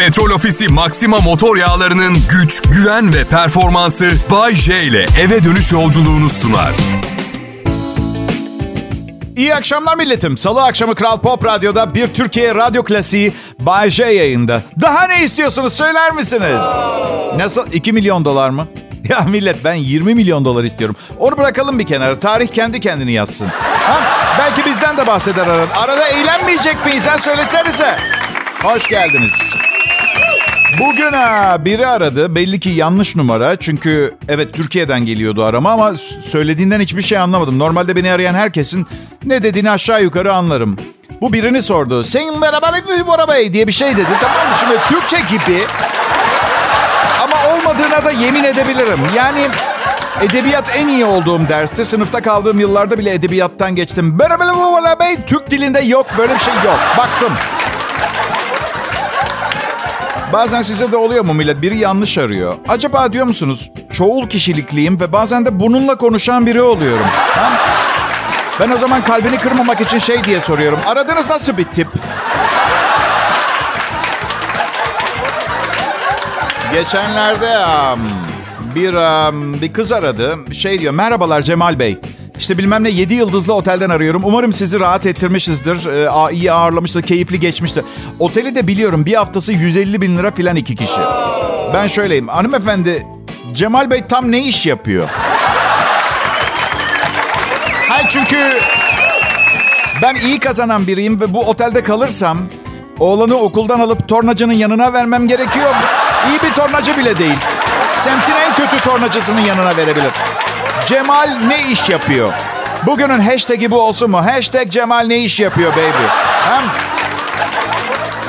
Petrol Ofisi Maxima motor yağlarının güç, güven ve performansı Bay J ile eve dönüş yolculuğunu sunar. İyi akşamlar milletim. Salı akşamı Kral Pop Radyo'da bir Türkiye radyo klasiği Bay J yayında. Daha ne istiyorsunuz söyler misiniz? Nasıl? 2 milyon dolar mı? Ya millet ben 20 milyon dolar istiyorum. Onu bırakalım bir kenara. Tarih kendi kendini yazsın. Ha? Belki bizden de bahseder arada. Arada eğlenmeyecek miyiz? Sen söylesenize. Hoş geldiniz. Bugün ha, biri aradı. Belli ki yanlış numara. Çünkü evet Türkiye'den geliyordu arama ama söylediğinden hiçbir şey anlamadım. Normalde beni arayan herkesin ne dediğini aşağı yukarı anlarım. Bu birini sordu. Sayın merhaba Bora Bey diye bir şey dedi. Tamam mı? Şimdi Türkçe gibi ama olmadığına da yemin edebilirim. Yani edebiyat en iyi olduğum derste. Sınıfta kaldığım yıllarda bile edebiyattan geçtim. Merhaba Bora Bey Türk dilinde yok. Böyle bir şey yok. Baktım. Bazen size de oluyor mu millet? Biri yanlış arıyor. Acaba diyor musunuz? Çoğul kişilikliyim ve bazen de bununla konuşan biri oluyorum. Ha? Ben o zaman kalbini kırmamak için şey diye soruyorum. Aradınız nasıl bir tip? Geçenlerde um, bir um, bir kız aradı. Şey diyor. Merhabalar Cemal Bey. İşte bilmem ne 7 yıldızlı otelden arıyorum. Umarım sizi rahat ettirmişizdir. Ee, iyi ağırlamıştır, keyifli geçmiştir. Oteli de biliyorum bir haftası 150 bin lira filan iki kişi. Ben şöyleyim. Hanımefendi Cemal Bey tam ne iş yapıyor? Hayır çünkü ben iyi kazanan biriyim ve bu otelde kalırsam oğlanı okuldan alıp tornacının yanına vermem gerekiyor. İyi bir tornacı bile değil. Semtin en kötü tornacısının yanına verebilir. Cemal ne iş yapıyor? Bugünün hashtag'i bu olsun mu? Hashtag Cemal ne iş yapıyor baby? Hem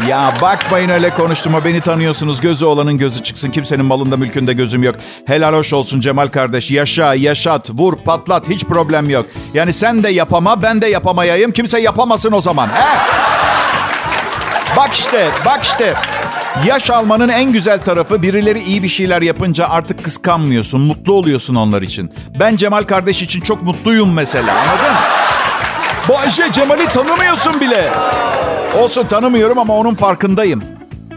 ya bakmayın öyle konuştuğuma beni tanıyorsunuz. Gözü olanın gözü çıksın. Kimsenin malında mülkünde gözüm yok. Helal hoş olsun Cemal kardeş. Yaşa, yaşat, vur, patlat. Hiç problem yok. Yani sen de yapama, ben de yapamayayım. Kimse yapamasın o zaman. He? Bak işte, bak işte. Yaş almanın en güzel tarafı birileri iyi bir şeyler yapınca artık kıskanmıyorsun. Mutlu oluyorsun onlar için. Ben Cemal kardeş için çok mutluyum mesela anladın? Bayşe Cemal'i tanımıyorsun bile. Olsun tanımıyorum ama onun farkındayım.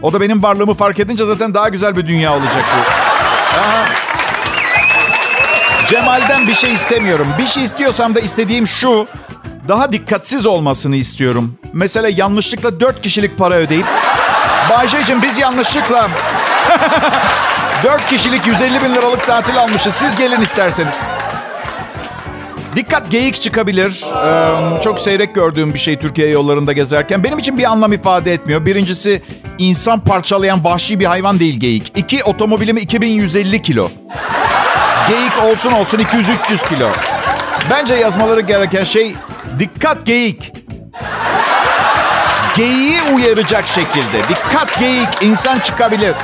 O da benim varlığımı fark edince zaten daha güzel bir dünya olacak bu. Aha. Cemal'den bir şey istemiyorum. Bir şey istiyorsam da istediğim şu. Daha dikkatsiz olmasını istiyorum. Mesela yanlışlıkla dört kişilik para ödeyip Bayşe'cim biz yanlışlıkla 4 kişilik 150 bin liralık tatil almışız. Siz gelin isterseniz. Dikkat geyik çıkabilir. Ee, çok seyrek gördüğüm bir şey Türkiye yollarında gezerken. Benim için bir anlam ifade etmiyor. Birincisi insan parçalayan vahşi bir hayvan değil geyik. İki otomobilim 2150 kilo. Geyik olsun olsun 200-300 kilo. Bence yazmaları gereken şey dikkat geyik. Geyiği uyaracak şekilde. Dikkat geyik insan çıkabilir.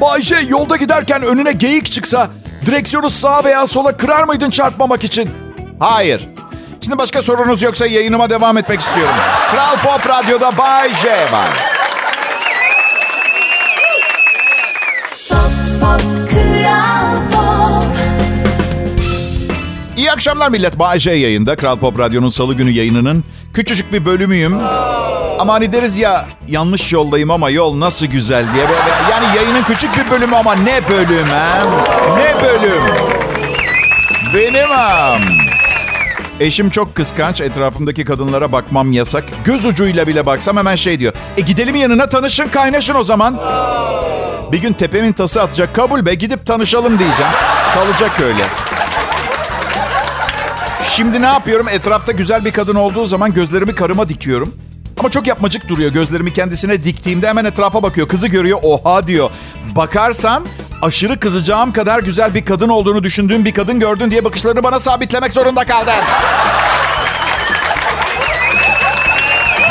Bayce yolda giderken önüne geyik çıksa direksiyonu sağa veya sola kırar mıydın çarpmamak için? Hayır. Şimdi başka sorunuz yoksa yayınıma devam etmek istiyorum. Kral Pop Radyo'da Bay J var. İyi akşamlar millet. Bay J yayında. Kral Pop Radyo'nun salı günü yayınının küçücük bir bölümüyüm. Ama hani deriz ya yanlış yoldayım ama yol nasıl güzel diye. Yani yayının küçük bir bölümü ama ne bölüm hem? Ne bölüm? Benim am. Eşim çok kıskanç. Etrafımdaki kadınlara bakmam yasak. Göz ucuyla bile baksam hemen şey diyor. E gidelim yanına tanışın kaynaşın o zaman. Bir gün tepemin tası atacak. Kabul be gidip tanışalım diyeceğim. Kalacak öyle. Şimdi ne yapıyorum? Etrafta güzel bir kadın olduğu zaman gözlerimi karıma dikiyorum. Ama çok yapmacık duruyor. Gözlerimi kendisine diktiğimde hemen etrafa bakıyor. Kızı görüyor. Oha diyor. Bakarsan aşırı kızacağım kadar güzel bir kadın olduğunu düşündüğüm bir kadın gördün diye bakışlarını bana sabitlemek zorunda kaldın.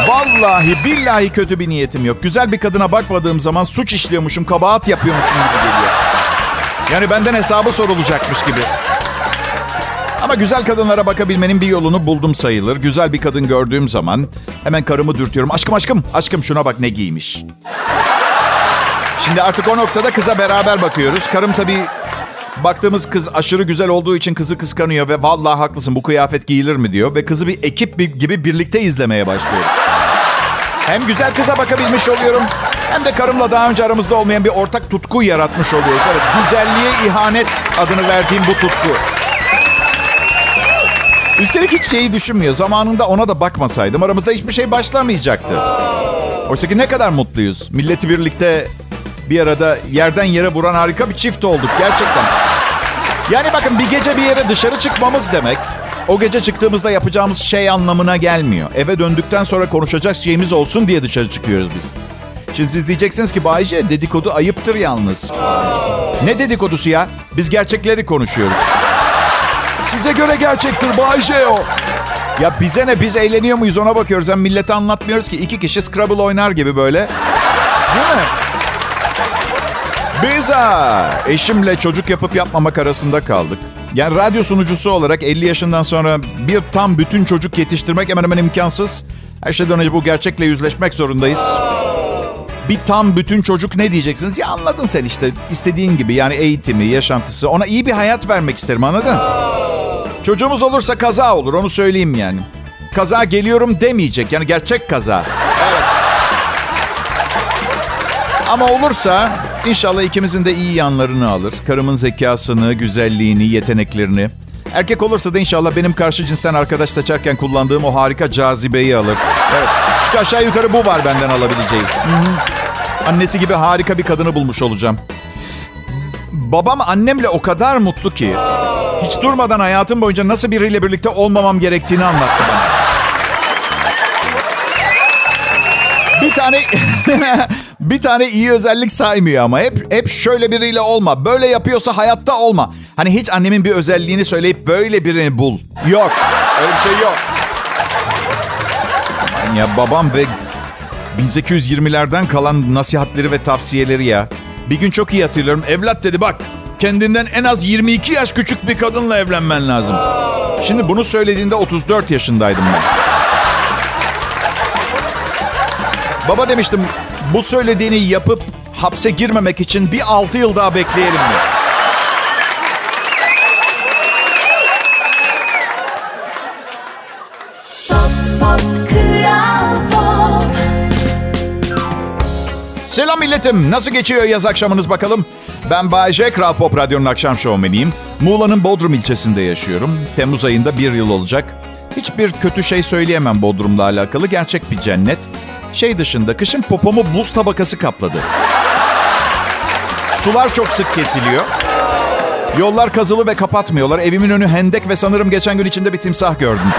Vallahi billahi kötü bir niyetim yok. Güzel bir kadına bakmadığım zaman suç işliyormuşum, kabahat yapıyormuşum gibi geliyor. Yani benden hesabı sorulacakmış gibi. Ama güzel kadınlara bakabilmenin bir yolunu buldum sayılır. Güzel bir kadın gördüğüm zaman hemen karımı dürtüyorum. Aşkım aşkım, aşkım şuna bak ne giymiş. Şimdi artık o noktada kıza beraber bakıyoruz. Karım tabii baktığımız kız aşırı güzel olduğu için kızı kıskanıyor ve vallahi haklısın bu kıyafet giyilir mi diyor. Ve kızı bir ekip gibi birlikte izlemeye başlıyor. Hem güzel kıza bakabilmiş oluyorum. Hem de karımla daha önce aramızda olmayan bir ortak tutku yaratmış oluyoruz. Evet, güzelliğe ihanet adını verdiğim bu tutku. Üstelik hiç şeyi düşünmüyor. Zamanında ona da bakmasaydım aramızda hiçbir şey başlamayacaktı. Oysa ki ne kadar mutluyuz. Milleti birlikte bir arada yerden yere vuran harika bir çift olduk gerçekten. Yani bakın bir gece bir yere dışarı çıkmamız demek o gece çıktığımızda yapacağımız şey anlamına gelmiyor. Eve döndükten sonra konuşacak şeyimiz olsun diye dışarı çıkıyoruz biz. Şimdi siz diyeceksiniz ki Bayce dedikodu ayıptır yalnız. Ne dedikodusu ya? Biz gerçekleri konuşuyoruz. Size göre gerçektir Bayce o. Ya bize ne biz eğleniyor muyuz ona bakıyoruz. Hem millete anlatmıyoruz ki iki kişi Scrabble oynar gibi böyle. Değil mi? Biz ha, eşimle çocuk yapıp yapmamak arasında kaldık. Yani radyo sunucusu olarak 50 yaşından sonra bir tam bütün çocuk yetiştirmek hemen hemen imkansız. Her şeyden önce bu gerçekle yüzleşmek zorundayız. Bir tam bütün çocuk ne diyeceksiniz? Ya anladın sen işte istediğin gibi yani eğitimi, yaşantısı. Ona iyi bir hayat vermek isterim anladın? Çocuğumuz olursa kaza olur onu söyleyeyim yani. Kaza geliyorum demeyecek yani gerçek kaza. Ama olursa inşallah ikimizin de iyi yanlarını alır. Karımın zekasını, güzelliğini, yeteneklerini. Erkek olursa da inşallah benim karşı cinsten arkadaş seçerken kullandığım o harika cazibeyi alır. Evet. Çünkü aşağı yukarı bu var benden alabileceği. Annesi gibi harika bir kadını bulmuş olacağım. Babam annemle o kadar mutlu ki hiç durmadan hayatım boyunca nasıl biriyle birlikte olmamam gerektiğini anlattı bana. Bir tane bir tane iyi özellik saymıyor ama hep hep şöyle biriyle olma. Böyle yapıyorsa hayatta olma. Hani hiç annemin bir özelliğini söyleyip böyle birini bul. Yok. Öyle bir şey yok. Ya babam ve 1820'lerden kalan nasihatleri ve tavsiyeleri ya. Bir gün çok iyi hatırlıyorum. Evlat dedi bak kendinden en az 22 yaş küçük bir kadınla evlenmen lazım. Şimdi bunu söylediğinde 34 yaşındaydım ben. Baba demiştim bu söylediğini yapıp hapse girmemek için bir 6 yıl daha bekleyelim mi? Selam milletim. Nasıl geçiyor yaz akşamınız bakalım? Ben Bayece, Kral Pop Radyo'nun akşam şovmeniyim. Muğla'nın Bodrum ilçesinde yaşıyorum. Temmuz ayında bir yıl olacak. Hiçbir kötü şey söyleyemem Bodrum'la alakalı. Gerçek bir cennet. Şey dışında kışın popomu buz tabakası kapladı. Sular çok sık kesiliyor. Yollar kazılı ve kapatmıyorlar. Evimin önü hendek ve sanırım geçen gün içinde bir timsah gördüm.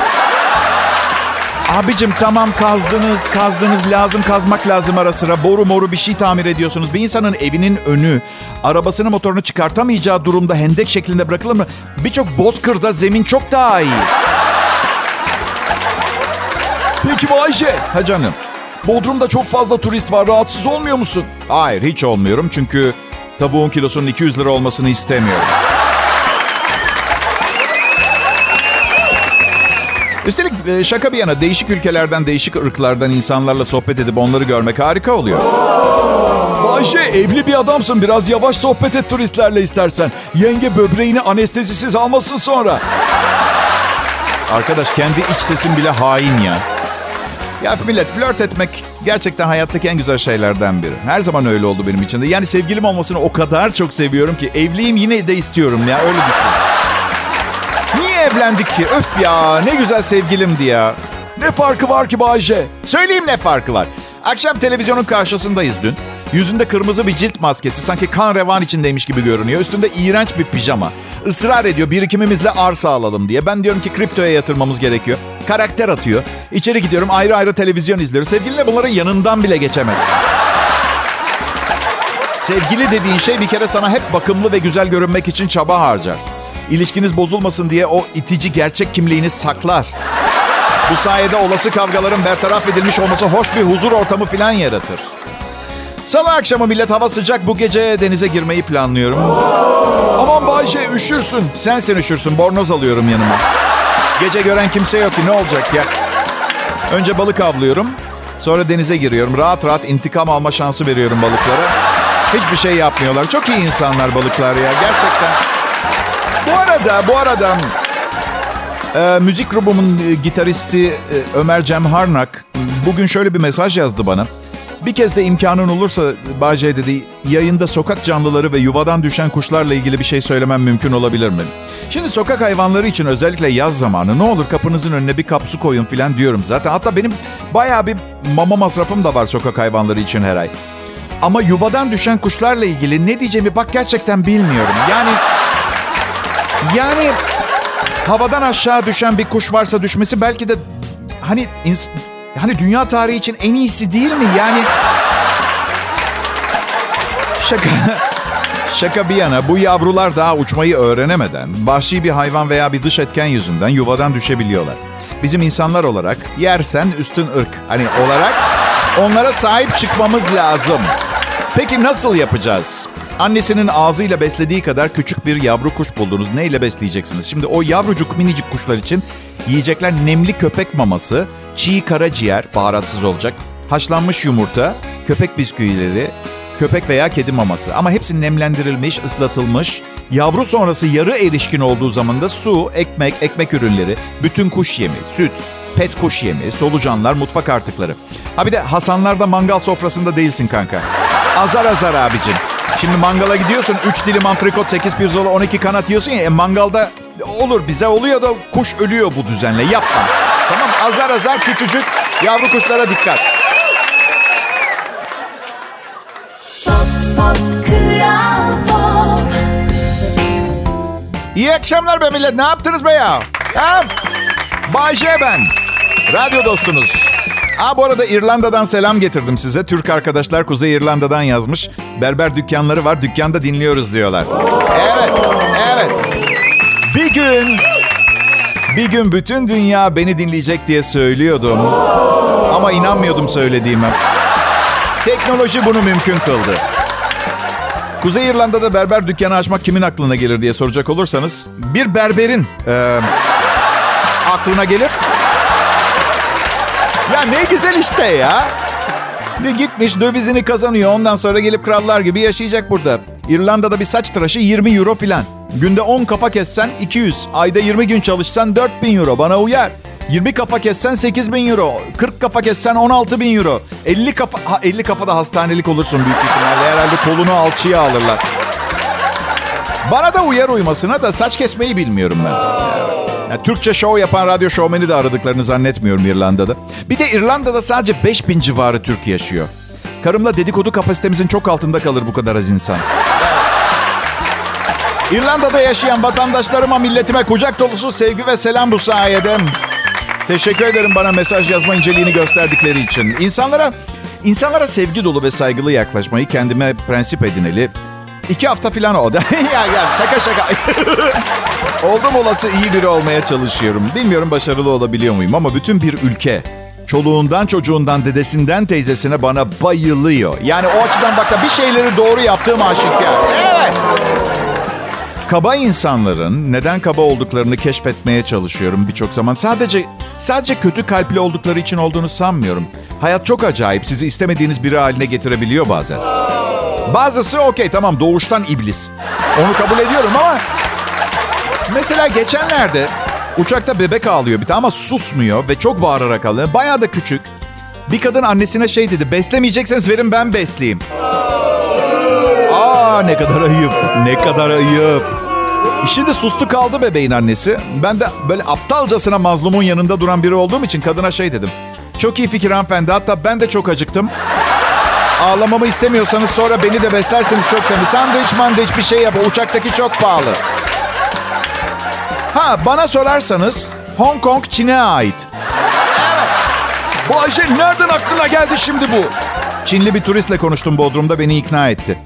Abicim tamam kazdınız, kazdınız lazım kazmak lazım ara sıra. Boru moru bir şey tamir ediyorsunuz. Bir insanın evinin önü, arabasını motorunu çıkartamayacağı durumda hendek şeklinde bırakılır mı? Birçok bozkırda zemin çok daha iyi. Peki Bayce, Ha canım. Bodrum'da çok fazla turist var. Rahatsız olmuyor musun? Hayır hiç olmuyorum çünkü tavuğun kilosunun 200 lira olmasını istemiyorum. Üstelik e, şaka bir yana değişik ülkelerden, değişik ırklardan insanlarla sohbet edip onları görmek harika oluyor. Bayce evli bir adamsın. Biraz yavaş sohbet et turistlerle istersen. Yenge böbreğini anestezisiz almasın sonra. Arkadaş kendi iç sesim bile hain ya. Ya millet flört etmek gerçekten hayattaki en güzel şeylerden biri. Her zaman öyle oldu benim için de. Yani sevgilim olmasını o kadar çok seviyorum ki evliyim yine de istiyorum ya öyle düşün. Evlendik ki? Öf ya ne güzel sevgilimdi ya. Ne farkı var ki Bayce? Söyleyeyim ne farkı var. Akşam televizyonun karşısındayız dün. Yüzünde kırmızı bir cilt maskesi sanki kan revan içindeymiş gibi görünüyor. Üstünde iğrenç bir pijama. Israr ediyor birikimimizle arsa alalım diye. Ben diyorum ki kriptoya yatırmamız gerekiyor. Karakter atıyor. İçeri gidiyorum ayrı ayrı televizyon izliyoruz. Sevgilinle bunların yanından bile geçemezsin. Sevgili dediğin şey bir kere sana hep bakımlı ve güzel görünmek için çaba harcar. İlişkiniz bozulmasın diye o itici gerçek kimliğini saklar. Bu sayede olası kavgaların bertaraf edilmiş olması hoş bir huzur ortamı falan yaratır. Salı akşamı millet hava sıcak bu gece denize girmeyi planlıyorum. Aman Bayce üşürsün. Sensin üşürsün bornoz alıyorum yanıma. Gece gören kimse yok ki ne olacak ya. Önce balık avlıyorum. Sonra denize giriyorum. Rahat rahat intikam alma şansı veriyorum balıklara. Hiçbir şey yapmıyorlar. Çok iyi insanlar balıklar ya gerçekten. Bu arada, bu arada e, müzik grubumun e, gitaristi e, Ömer Cem Harnak bugün şöyle bir mesaj yazdı bana. Bir kez de imkanın olursa Bahçe dedi yayında sokak canlıları ve yuvadan düşen kuşlarla ilgili bir şey söylemem mümkün olabilir mi? Şimdi sokak hayvanları için özellikle yaz zamanı ne olur kapınızın önüne bir kap su koyun falan diyorum zaten. Hatta benim bayağı bir mama masrafım da var sokak hayvanları için her ay. Ama yuvadan düşen kuşlarla ilgili ne diyeceğimi bak gerçekten bilmiyorum. Yani yani havadan aşağı düşen bir kuş varsa düşmesi belki de hani hani dünya tarihi için en iyisi değil mi? Yani şaka şaka bir yana bu yavrular daha uçmayı öğrenemeden vahşi bir hayvan veya bir dış etken yüzünden yuvadan düşebiliyorlar. Bizim insanlar olarak yersen üstün ırk hani olarak onlara sahip çıkmamız lazım. Peki nasıl yapacağız? Annesinin ağzıyla beslediği kadar küçük bir yavru kuş buldunuz. Neyle besleyeceksiniz? Şimdi o yavrucuk minicik kuşlar için yiyecekler nemli köpek maması, çiğ karaciğer, baharatsız olacak, haşlanmış yumurta, köpek bisküvileri, köpek veya kedi maması. Ama hepsi nemlendirilmiş, ıslatılmış. Yavru sonrası yarı erişkin olduğu zaman da su, ekmek, ekmek ürünleri, bütün kuş yemi, süt, pet kuş yemi, solucanlar, mutfak artıkları. Ha bir de Hasanlar'da mangal sofrasında değilsin kanka. Azar azar abicim. Şimdi mangala gidiyorsun 3 dilim antrikot, 8 pirzola, 12 kanat yiyorsun ya. E, mangalda olur bize oluyor da kuş ölüyor bu düzenle. Yapma. Tamam azar azar küçücük yavru kuşlara dikkat. İyi akşamlar be millet. Ne yaptınız be ya? Ha? Bayce ben. Radyo dostunuz. Aa, bu arada İrlanda'dan selam getirdim size. Türk arkadaşlar Kuzey İrlanda'dan yazmış. Berber dükkanları var. Dükkanda dinliyoruz diyorlar. Evet, evet. Bir gün, bir gün bütün dünya beni dinleyecek diye söylüyordum. Ama inanmıyordum söylediğime. Teknoloji bunu mümkün kıldı. Kuzey İrlanda'da berber dükkanı açmak kimin aklına gelir diye soracak olursanız bir berberin e, aklına gelir. Ne güzel işte ya. De gitmiş dövizini kazanıyor. Ondan sonra gelip krallar gibi yaşayacak burada. İrlanda'da bir saç tıraşı 20 euro filan. Günde 10 kafa kessen 200. Ayda 20 gün çalışsan 4000 euro. Bana uyar. 20 kafa kessen 8 bin euro. 40 kafa kessen 16 bin euro. 50 kafa, ha, 50 kafada hastanelik olursun büyük ihtimalle. Herhalde kolunu alçıya alırlar. Bana da uyar uymasına da saç kesmeyi bilmiyorum ben. Yani Türkçe show yapan radyo şovmeni de aradıklarını zannetmiyorum İrlanda'da. Bir de İrlanda'da sadece 5000 civarı Türk yaşıyor. Karımla dedikodu kapasitemizin çok altında kalır bu kadar az insan. İrlanda'da yaşayan vatandaşlarıma, milletime kucak dolusu sevgi ve selam bu sayede. Teşekkür ederim bana mesaj yazma inceliğini gösterdikleri için. İnsanlara insanlara sevgi dolu ve saygılı yaklaşmayı kendime prensip edineli. İki hafta falan oldu. ya ya şaka şaka. Oldum olası iyi biri olmaya çalışıyorum. Bilmiyorum başarılı olabiliyor muyum ama bütün bir ülke çoluğundan çocuğundan dedesinden teyzesine bana bayılıyor. Yani o açıdan bak bir şeyleri doğru yaptığım aşikar. Evet. Kaba insanların neden kaba olduklarını keşfetmeye çalışıyorum birçok zaman. Sadece sadece kötü kalpli oldukları için olduğunu sanmıyorum. Hayat çok acayip. Sizi istemediğiniz biri haline getirebiliyor bazen. Bazısı okey tamam doğuştan iblis. Onu kabul ediyorum ama mesela geçenlerde uçakta bebek ağlıyor bir tane ama susmuyor ve çok bağırarak ağlıyor. Bayağı da küçük. Bir kadın annesine şey dedi beslemeyecekseniz verin ben besleyeyim. Aa ne kadar ayıp. Ne kadar ayıp. Şimdi sustu kaldı bebeğin annesi. Ben de böyle aptalcasına mazlumun yanında duran biri olduğum için kadına şey dedim. Çok iyi fikir hanımefendi. Hatta ben de çok acıktım. Ağlamamı istemiyorsanız sonra beni de beslerseniz çok sevinirim. Sandviç mandviç bir şey yap. Uçaktaki çok pahalı. Ha bana sorarsanız Hong Kong Çin'e ait. Bu Ayşe nereden aklına geldi şimdi bu? Çinli bir turistle konuştum Bodrum'da beni ikna etti.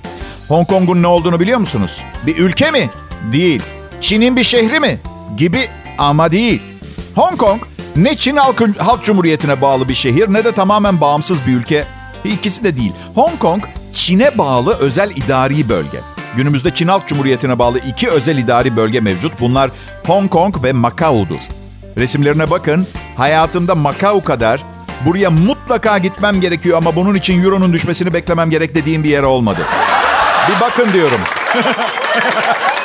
Hong Kong'un ne olduğunu biliyor musunuz? Bir ülke mi? Değil. Çin'in bir şehri mi? Gibi ama değil. Hong Kong ne Çin Halk, Halk Cumhuriyeti'ne bağlı bir şehir ne de tamamen bağımsız bir ülke. İkisi de değil. Hong Kong Çin'e bağlı özel idari bölge. Günümüzde Çin Halk Cumhuriyeti'ne bağlı iki özel idari bölge mevcut. Bunlar Hong Kong ve Macau'dur. Resimlerine bakın. Hayatımda Macau kadar buraya mutlaka gitmem gerekiyor ama bunun için euronun düşmesini beklemem gerek dediğim bir yer olmadı. Bir bakın diyorum.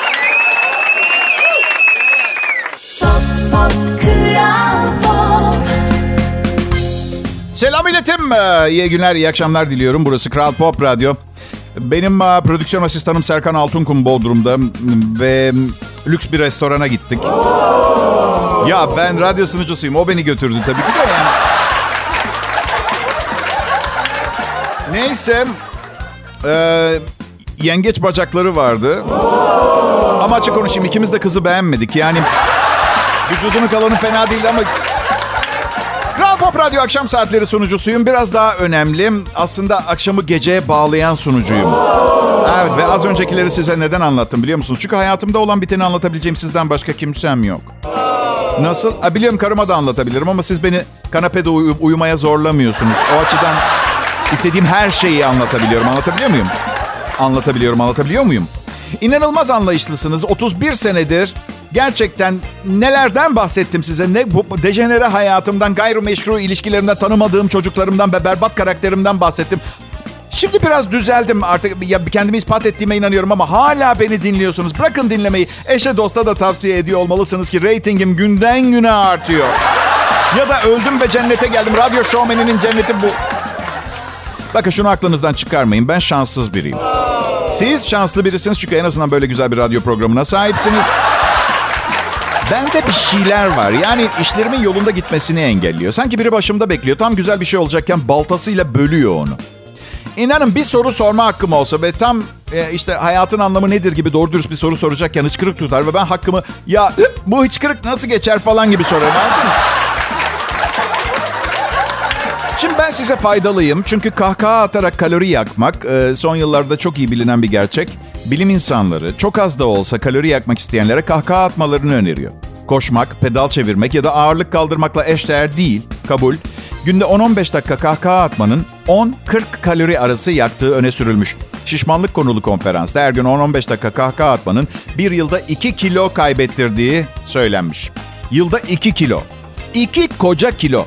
Selam iletim. Ee, İyi günler, iyi akşamlar diliyorum. Burası Kral Pop Radyo. Benim e, prodüksiyon asistanım Serkan Altunkum Bodrum'da ve lüks bir restorana gittik. Ya ben radyo sunucusuyum. O beni götürdü tabii ki de yani. Neyse. Ee, yengeç bacakları vardı. Ama açık konuşayım ikimiz de kızı beğenmedik. Yani vücudunun kalanı fena değildi ama... Kral Pop Radyo akşam saatleri sunucusuyum. Biraz daha önemli. Aslında akşamı geceye bağlayan sunucuyum. Evet ve az öncekileri size neden anlattım biliyor musunuz? Çünkü hayatımda olan biteni anlatabileceğim sizden başka kimsem yok. Nasıl? Ha, biliyorum karıma da anlatabilirim ama siz beni kanepede uy- uyumaya zorlamıyorsunuz. O açıdan istediğim her şeyi anlatabiliyorum. Anlatabiliyor muyum? Anlatabiliyorum, anlatabiliyor muyum? İnanılmaz anlayışlısınız. 31 senedir gerçekten nelerden bahsettim size? Ne bu dejenere hayatımdan, gayrimeşru ilişkilerimden, tanımadığım çocuklarımdan ve berbat karakterimden bahsettim. Şimdi biraz düzeldim artık. Ya kendimi ispat ettiğime inanıyorum ama hala beni dinliyorsunuz. Bırakın dinlemeyi. Eşe dosta da tavsiye ediyor olmalısınız ki reytingim günden güne artıyor. Ya da öldüm ve cennete geldim. Radyo şovmeninin cenneti bu. Bakın şunu aklınızdan çıkarmayın. Ben şanssız biriyim. Siz şanslı birisiniz çünkü en azından böyle güzel bir radyo programına sahipsiniz. Bende bir şeyler var. Yani işlerimin yolunda gitmesini engelliyor. Sanki biri başımda bekliyor. Tam güzel bir şey olacakken baltasıyla bölüyor onu. İnanın bir soru sorma hakkım olsa ve tam e, işte hayatın anlamı nedir gibi doğru dürüst bir soru soracakken hıçkırık tutar ve ben hakkımı ya bu hıçkırık nasıl geçer falan gibi sorarım. Şimdi ben size faydalıyım. Çünkü kahkaha atarak kalori yakmak e, son yıllarda çok iyi bilinen bir gerçek. Bilim insanları çok az da olsa kalori yakmak isteyenlere kahkaha atmalarını öneriyor. Koşmak, pedal çevirmek ya da ağırlık kaldırmakla eşdeğer değil, kabul. Günde 10-15 dakika kahkaha atmanın 10-40 kalori arası yaktığı öne sürülmüş. Şişmanlık konulu konferansta her gün 10-15 dakika kahkaha atmanın bir yılda 2 kilo kaybettirdiği söylenmiş. Yılda 2 kilo. 2 koca kilo.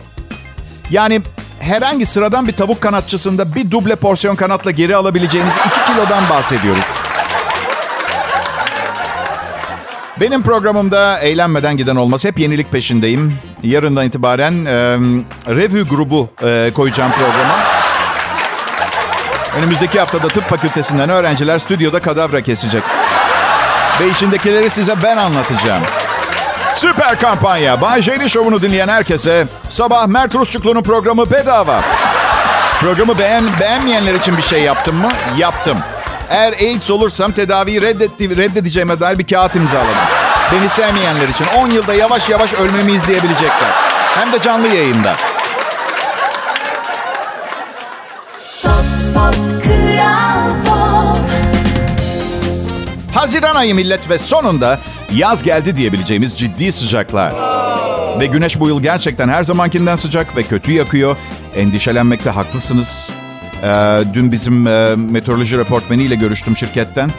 Yani herhangi sıradan bir tavuk kanatçısında bir duble porsiyon kanatla geri alabileceğiniz 2 kilodan bahsediyoruz. Benim programımda eğlenmeden giden olmaz. Hep yenilik peşindeyim. Yarından itibaren e, revü grubu e, koyacağım programa. Önümüzdeki haftada tıp fakültesinden öğrenciler stüdyoda kadavra kesecek. Ve içindekileri size ben anlatacağım. Süper kampanya. Bay J'li şovunu dinleyen herkese sabah Mert Rusçuklu'nun programı bedava. Programı beğen, beğenmeyenler için bir şey yaptım mı? Yaptım. Eğer AIDS olursam tedaviyi reddetti, reddedeceğime dair bir kağıt imzaladım. Beni sevmeyenler için 10 yılda yavaş yavaş ölmemi izleyebilecekler. Hem de canlı yayında. Haziran ayı millet ve sonunda yaz geldi diyebileceğimiz ciddi sıcaklar. Ve güneş bu yıl gerçekten her zamankinden sıcak ve kötü yakıyor. Endişelenmekte haklısınız. Ee, dün bizim e, meteoroloji reportmeniyle görüştüm şirketten.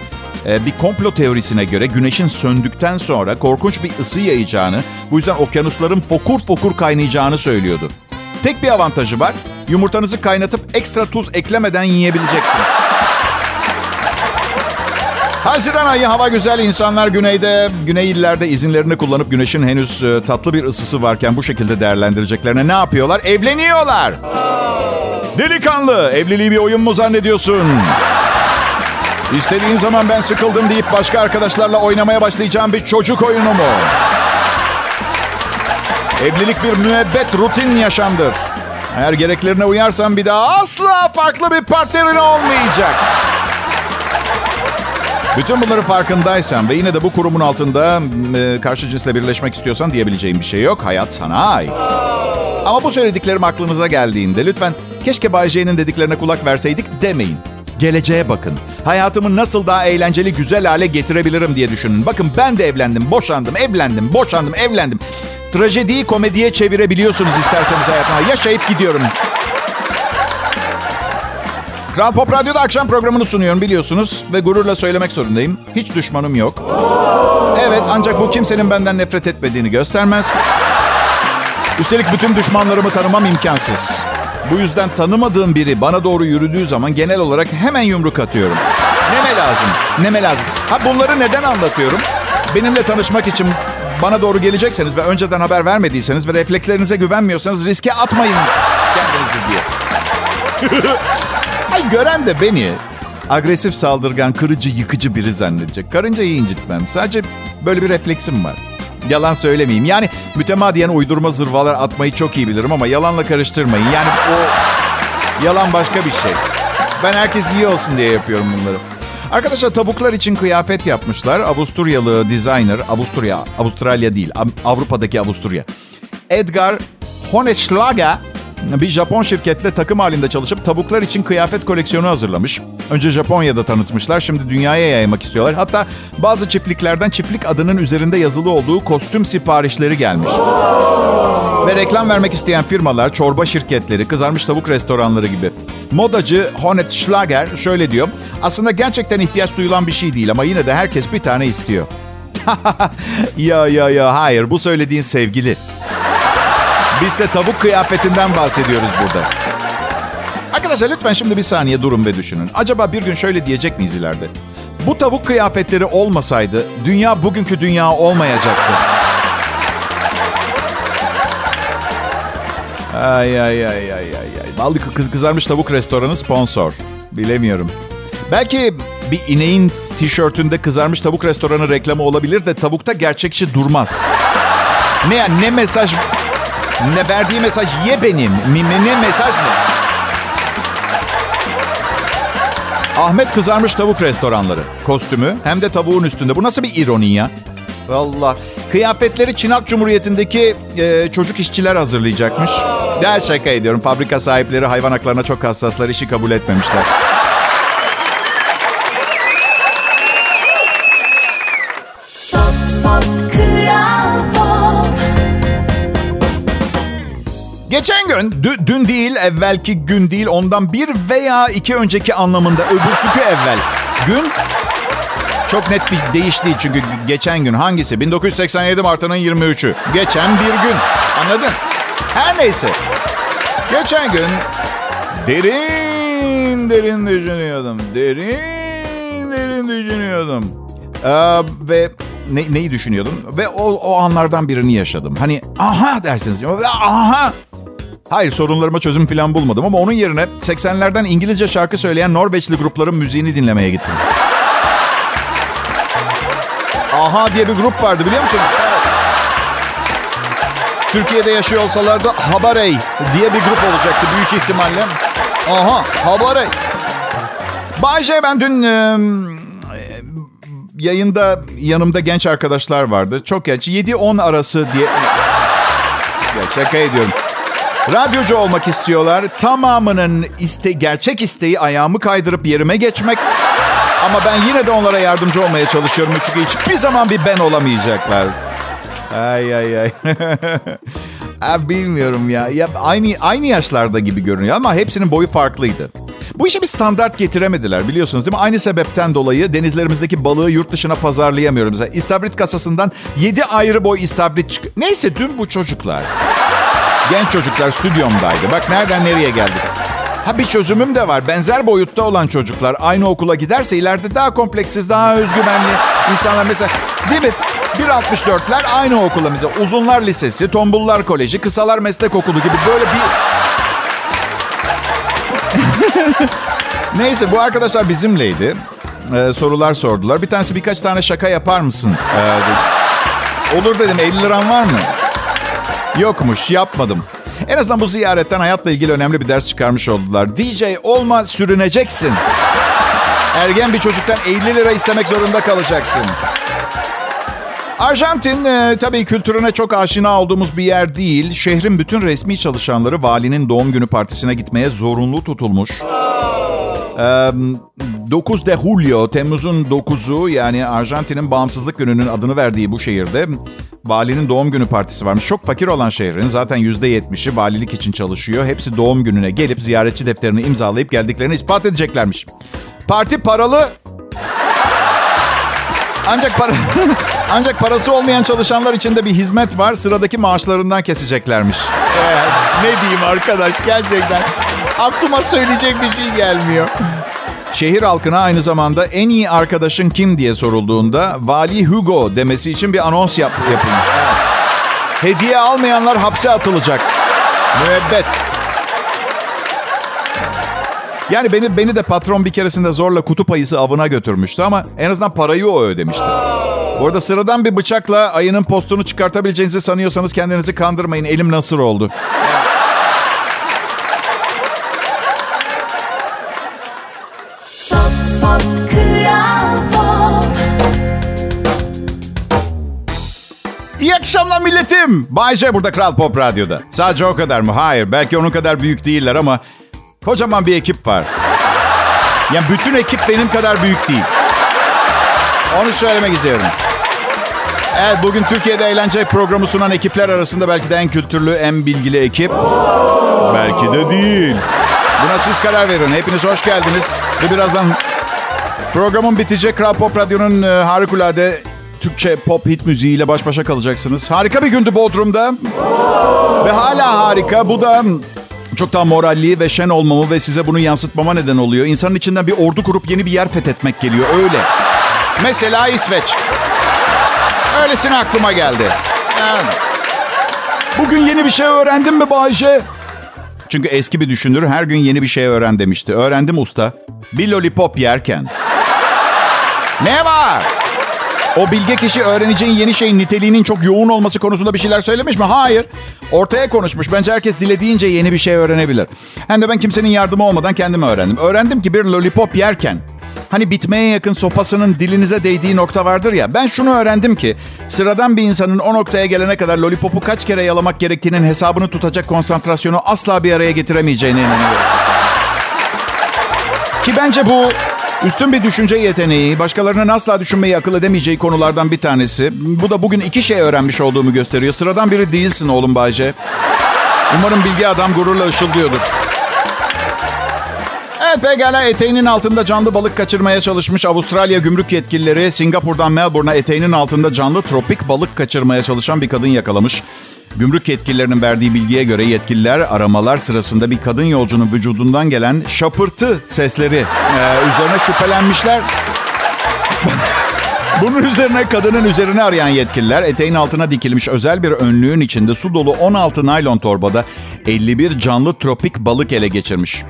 Ee, bir komplo teorisine göre güneşin söndükten sonra korkunç bir ısı yayacağını, bu yüzden okyanusların fokur fokur kaynayacağını söylüyordu. Tek bir avantajı var. Yumurtanızı kaynatıp ekstra tuz eklemeden yiyebileceksiniz. Haziran ayı hava güzel. İnsanlar güneyde, güney illerde izinlerini kullanıp güneşin henüz e, tatlı bir ısısı varken bu şekilde değerlendireceklerine ne yapıyorlar? Evleniyorlar. Delikanlı, evliliği bir oyun mu zannediyorsun? İstediğin zaman ben sıkıldım deyip başka arkadaşlarla oynamaya başlayacağım bir çocuk oyunu mu? Evlilik bir müebbet rutin yaşamdır. Eğer gereklerine uyarsan bir daha asla farklı bir partnerin olmayacak. Bütün bunların farkındaysan ve yine de bu kurumun altında e, karşı cinsle birleşmek istiyorsan diyebileceğim bir şey yok. Hayat sana ait. Ama bu söylediklerim aklınıza geldiğinde lütfen keşke Bay J'nin dediklerine kulak verseydik demeyin. Geleceğe bakın. Hayatımı nasıl daha eğlenceli, güzel hale getirebilirim diye düşünün. Bakın ben de evlendim, boşandım, evlendim, boşandım, evlendim. Trajediyi komediye çevirebiliyorsunuz isterseniz hayatıma. Yaşayıp gidiyorum. Kral Pop Radyo'da akşam programını sunuyorum biliyorsunuz. Ve gururla söylemek zorundayım. Hiç düşmanım yok. Evet ancak bu kimsenin benden nefret etmediğini göstermez. Üstelik bütün düşmanlarımı tanımam imkansız. Bu yüzden tanımadığım biri bana doğru yürüdüğü zaman genel olarak hemen yumruk atıyorum. Neme lazım? Neme lazım? Ha bunları neden anlatıyorum? Benimle tanışmak için bana doğru gelecekseniz ve önceden haber vermediyseniz ve reflekslerinize güvenmiyorsanız riske atmayın. Affedersiniz diye. Ay gören de beni agresif saldırgan, kırıcı, yıkıcı biri zannedecek. Karıncayı incitmem. Sadece böyle bir refleksim var. Yalan söylemeyeyim. Yani mütemadiyen uydurma zırvalar atmayı çok iyi bilirim ama yalanla karıştırmayın. Yani o yalan başka bir şey. Ben herkes iyi olsun diye yapıyorum bunları. Arkadaşlar tavuklar için kıyafet yapmışlar. Avusturyalı designer, Avusturya, Avustralya değil, Avrupa'daki Avusturya. Edgar Honetschlager bir Japon şirketle takım halinde çalışıp tavuklar için kıyafet koleksiyonu hazırlamış. Önce Japonya'da tanıtmışlar, şimdi dünyaya yaymak istiyorlar. Hatta bazı çiftliklerden çiftlik adının üzerinde yazılı olduğu kostüm siparişleri gelmiş. Ve reklam vermek isteyen firmalar, çorba şirketleri, kızarmış tavuk restoranları gibi. Modacı Honet Schlager şöyle diyor. Aslında gerçekten ihtiyaç duyulan bir şey değil ama yine de herkes bir tane istiyor. ya ya ya hayır bu söylediğin sevgili. Bizse tavuk kıyafetinden bahsediyoruz burada. Arkadaşlar lütfen şimdi bir saniye durun ve düşünün. Acaba bir gün şöyle diyecek miyiz ileride? Bu tavuk kıyafetleri olmasaydı dünya bugünkü dünya olmayacaktı. Ay ay ay ay ay ay. Ballı kız kızarmış tavuk restoranı sponsor. Bilemiyorum. Belki bir ineğin tişörtünde kızarmış tavuk restoranı reklamı olabilir de tavukta gerçekçi durmaz. Ne ne mesaj ne verdiği mesaj ye benim. Mi, ne mesaj mı? Ahmet kızarmış tavuk restoranları. Kostümü hem de tavuğun üstünde. Bu nasıl bir ironi ya? Valla. Kıyafetleri Çınak Cumhuriyeti'ndeki e, çocuk işçiler hazırlayacakmış. Del şaka ediyorum. Fabrika sahipleri hayvan haklarına çok hassaslar. işi kabul etmemişler. Değil, evvelki gün değil, ondan bir veya iki önceki anlamında, öbürsükü evvel. Gün çok net bir değiş değil çünkü geçen gün hangisi? 1987 Mart'ının 23'ü. Geçen bir gün. Anladın? Her neyse. Geçen gün derin derin düşünüyordum. Derin derin düşünüyordum. Ee, ve ne, neyi düşünüyordum? Ve o, o anlardan birini yaşadım. Hani aha dersiniz. Ve aha Hayır sorunlarıma çözüm falan bulmadım ama onun yerine 80'lerden İngilizce şarkı söyleyen Norveçli grupların müziğini dinlemeye gittim. Aha diye bir grup vardı biliyor musunuz? Türkiye'de yaşıyor olsalardı Habarey diye bir grup olacaktı büyük ihtimalle. Aha Habarey. Bayce ben dün e, yayında yanımda genç arkadaşlar vardı. Çok genç. 7-10 arası diye... Ya şaka ediyorum. Radyocu olmak istiyorlar. Tamamının iste gerçek isteği ayağımı kaydırıp yerime geçmek. Ama ben yine de onlara yardımcı olmaya çalışıyorum. Çünkü hiçbir zaman bir ben olamayacaklar. Ay ay ay. Abi bilmiyorum ya. ya. Aynı aynı yaşlarda gibi görünüyor ama hepsinin boyu farklıydı. Bu işe bir standart getiremediler biliyorsunuz değil mi? Aynı sebepten dolayı denizlerimizdeki balığı yurt dışına pazarlayamıyorum. Mesela istavrit kasasından 7 ayrı boy istavrit çık... Neyse dün bu çocuklar. Genç çocuklar stüdyomdaydı. Bak nereden nereye geldik. Ha bir çözümüm de var. Benzer boyutta olan çocuklar aynı okula giderse ileride daha kompleksiz, daha özgüvenli insanlar mesela değil mi? 1.64'ler aynı okula mesela. Uzunlar Lisesi, Tombullar Koleji, Kısalar Meslek Okulu gibi böyle bir... Neyse bu arkadaşlar bizimleydi. Ee, sorular sordular. Bir tanesi birkaç tane şaka yapar mısın? Ee. Olur dedim 50 liran var mı? Yokmuş yapmadım. En azından bu ziyaretten hayatla ilgili önemli bir ders çıkarmış oldular. DJ olma sürüneceksin. Ergen bir çocuktan 50 lira istemek zorunda kalacaksın. Arjantin e, tabii kültürüne çok aşina olduğumuz bir yer değil. Şehrin bütün resmi çalışanları valinin doğum günü partisine gitmeye zorunlu tutulmuş. 9 de Julio, Temmuz'un 9'u yani Arjantin'in bağımsızlık gününün adını verdiği bu şehirde valinin doğum günü partisi varmış. Çok fakir olan şehrin zaten %70'i valilik için çalışıyor. Hepsi doğum gününe gelip ziyaretçi defterini imzalayıp geldiklerini ispat edeceklermiş. Parti paralı. Ancak para ancak parası olmayan çalışanlar için de bir hizmet var. Sıradaki maaşlarından keseceklermiş. Ee, ne diyeyim arkadaş gerçekten. Aklıma söyleyecek bir şey gelmiyor. Şehir halkına aynı zamanda en iyi arkadaşın kim diye sorulduğunda Vali Hugo demesi için bir anons yap yapılmış. Hediye almayanlar hapse atılacak. Müebbet. Yani beni beni de patron bir keresinde zorla kutup ayısı avına götürmüştü ama en azından parayı o ödemişti. Bu arada sıradan bir bıçakla ayının postunu çıkartabileceğinizi sanıyorsanız kendinizi kandırmayın. Elim nasır oldu. İyi akşamlar milletim. Bay J burada Kral Pop Radyo'da. Sadece o kadar mı? Hayır. Belki onun kadar büyük değiller ama kocaman bir ekip var. Yani bütün ekip benim kadar büyük değil. Onu söylemek istiyorum. Evet bugün Türkiye'de eğlence programı sunan ekipler arasında belki de en kültürlü, en bilgili ekip. Belki de değil. Buna siz karar verin. Hepiniz hoş geldiniz. Ve birazdan programın bitecek. Kral Pop Radyo'nun e, harikulade Türkçe pop hit müziğiyle baş başa kalacaksınız. Harika bir gündü Bodrum'da. Ve hala harika. Bu da çok daha moralli ve şen olmamı ve size bunu yansıtmama neden oluyor. İnsanın içinden bir ordu kurup yeni bir yer fethetmek geliyor. Öyle. Mesela İsveç. Öylesine aklıma geldi. Bugün yeni bir şey öğrendin mi Bayce? Çünkü eski bir düşünür her gün yeni bir şey öğren demişti. Öğrendim usta. Bir lollipop yerken. Ne var? O bilge kişi öğreneceğin yeni şeyin niteliğinin çok yoğun olması konusunda bir şeyler söylemiş mi? Hayır. Ortaya konuşmuş. Bence herkes dilediğince yeni bir şey öğrenebilir. Hem de ben kimsenin yardımı olmadan kendim öğrendim. Öğrendim ki bir lollipop yerken Hani bitmeye yakın sopasının dilinize değdiği nokta vardır ya. Ben şunu öğrendim ki sıradan bir insanın o noktaya gelene kadar lollipopu kaç kere yalamak gerektiğinin hesabını tutacak konsantrasyonu asla bir araya getiremeyeceğine inanıyorum. Ki bence bu üstün bir düşünce yeteneği, başkalarının asla düşünmeyi akıl edemeyeceği konulardan bir tanesi. Bu da bugün iki şey öğrenmiş olduğumu gösteriyor. Sıradan biri değilsin oğlum Bayce. Umarım bilgi adam gururla ışıldıyordur. Evet pekala eteğinin altında canlı balık kaçırmaya çalışmış Avustralya gümrük yetkilileri Singapur'dan Melbourne'a eteğinin altında canlı tropik balık kaçırmaya çalışan bir kadın yakalamış. Gümrük yetkililerinin verdiği bilgiye göre yetkililer aramalar sırasında bir kadın yolcunun vücudundan gelen şapırtı sesleri e, üzerine şüphelenmişler. Bunun üzerine kadının üzerine arayan yetkililer eteğin altına dikilmiş özel bir önlüğün içinde su dolu 16 naylon torbada 51 canlı tropik balık ele geçirmiş.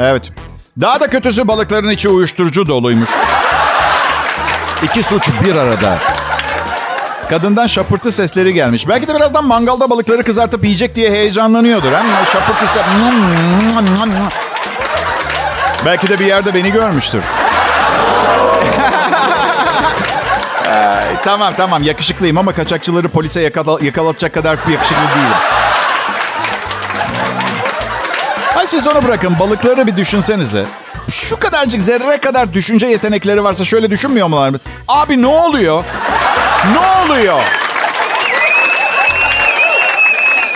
Evet. Daha da kötüsü balıkların içi uyuşturucu doluymuş. İki suç bir arada. Kadından şapırtı sesleri gelmiş. Belki de birazdan mangalda balıkları kızartıp yiyecek diye heyecanlanıyordur. Hem şapırtı ses... Belki de bir yerde beni görmüştür. Tamam tamam yakışıklıyım ama kaçakçıları polise yakala, yakalatacak kadar yakışıklı değilim. Ay siz onu bırakın balıkları bir düşünsenize. Şu kadarcık zerre kadar düşünce yetenekleri varsa şöyle düşünmüyor mular? Abi ne oluyor? Ne oluyor?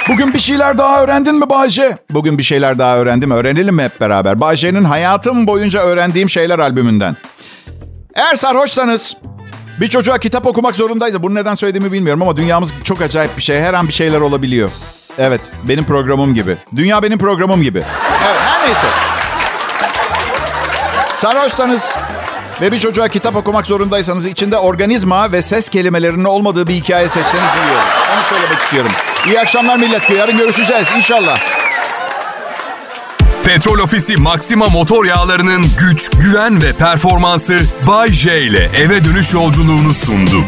Bugün bir şeyler daha öğrendin mi Bayce? Bugün bir şeyler daha öğrendim. Öğrenelim mi hep beraber? Bayce'nin hayatım boyunca öğrendiğim şeyler albümünden. Eğer sarhoşsanız bir çocuğa kitap okumak zorundayız. Bunu neden söylediğimi bilmiyorum ama dünyamız çok acayip bir şey. Her an bir şeyler olabiliyor. Evet, benim programım gibi. Dünya benim programım gibi. Evet, her neyse. Sarhoşsanız ve bir çocuğa kitap okumak zorundaysanız içinde organizma ve ses kelimelerinin olmadığı bir hikaye seçseniz iyi olur. Onu söylemek istiyorum. İyi akşamlar millet. Yarın görüşeceğiz inşallah. Petrol Ofisi Maxima motor yağlarının güç, güven ve performansı Bay J ile eve dönüş yolculuğunu sundu.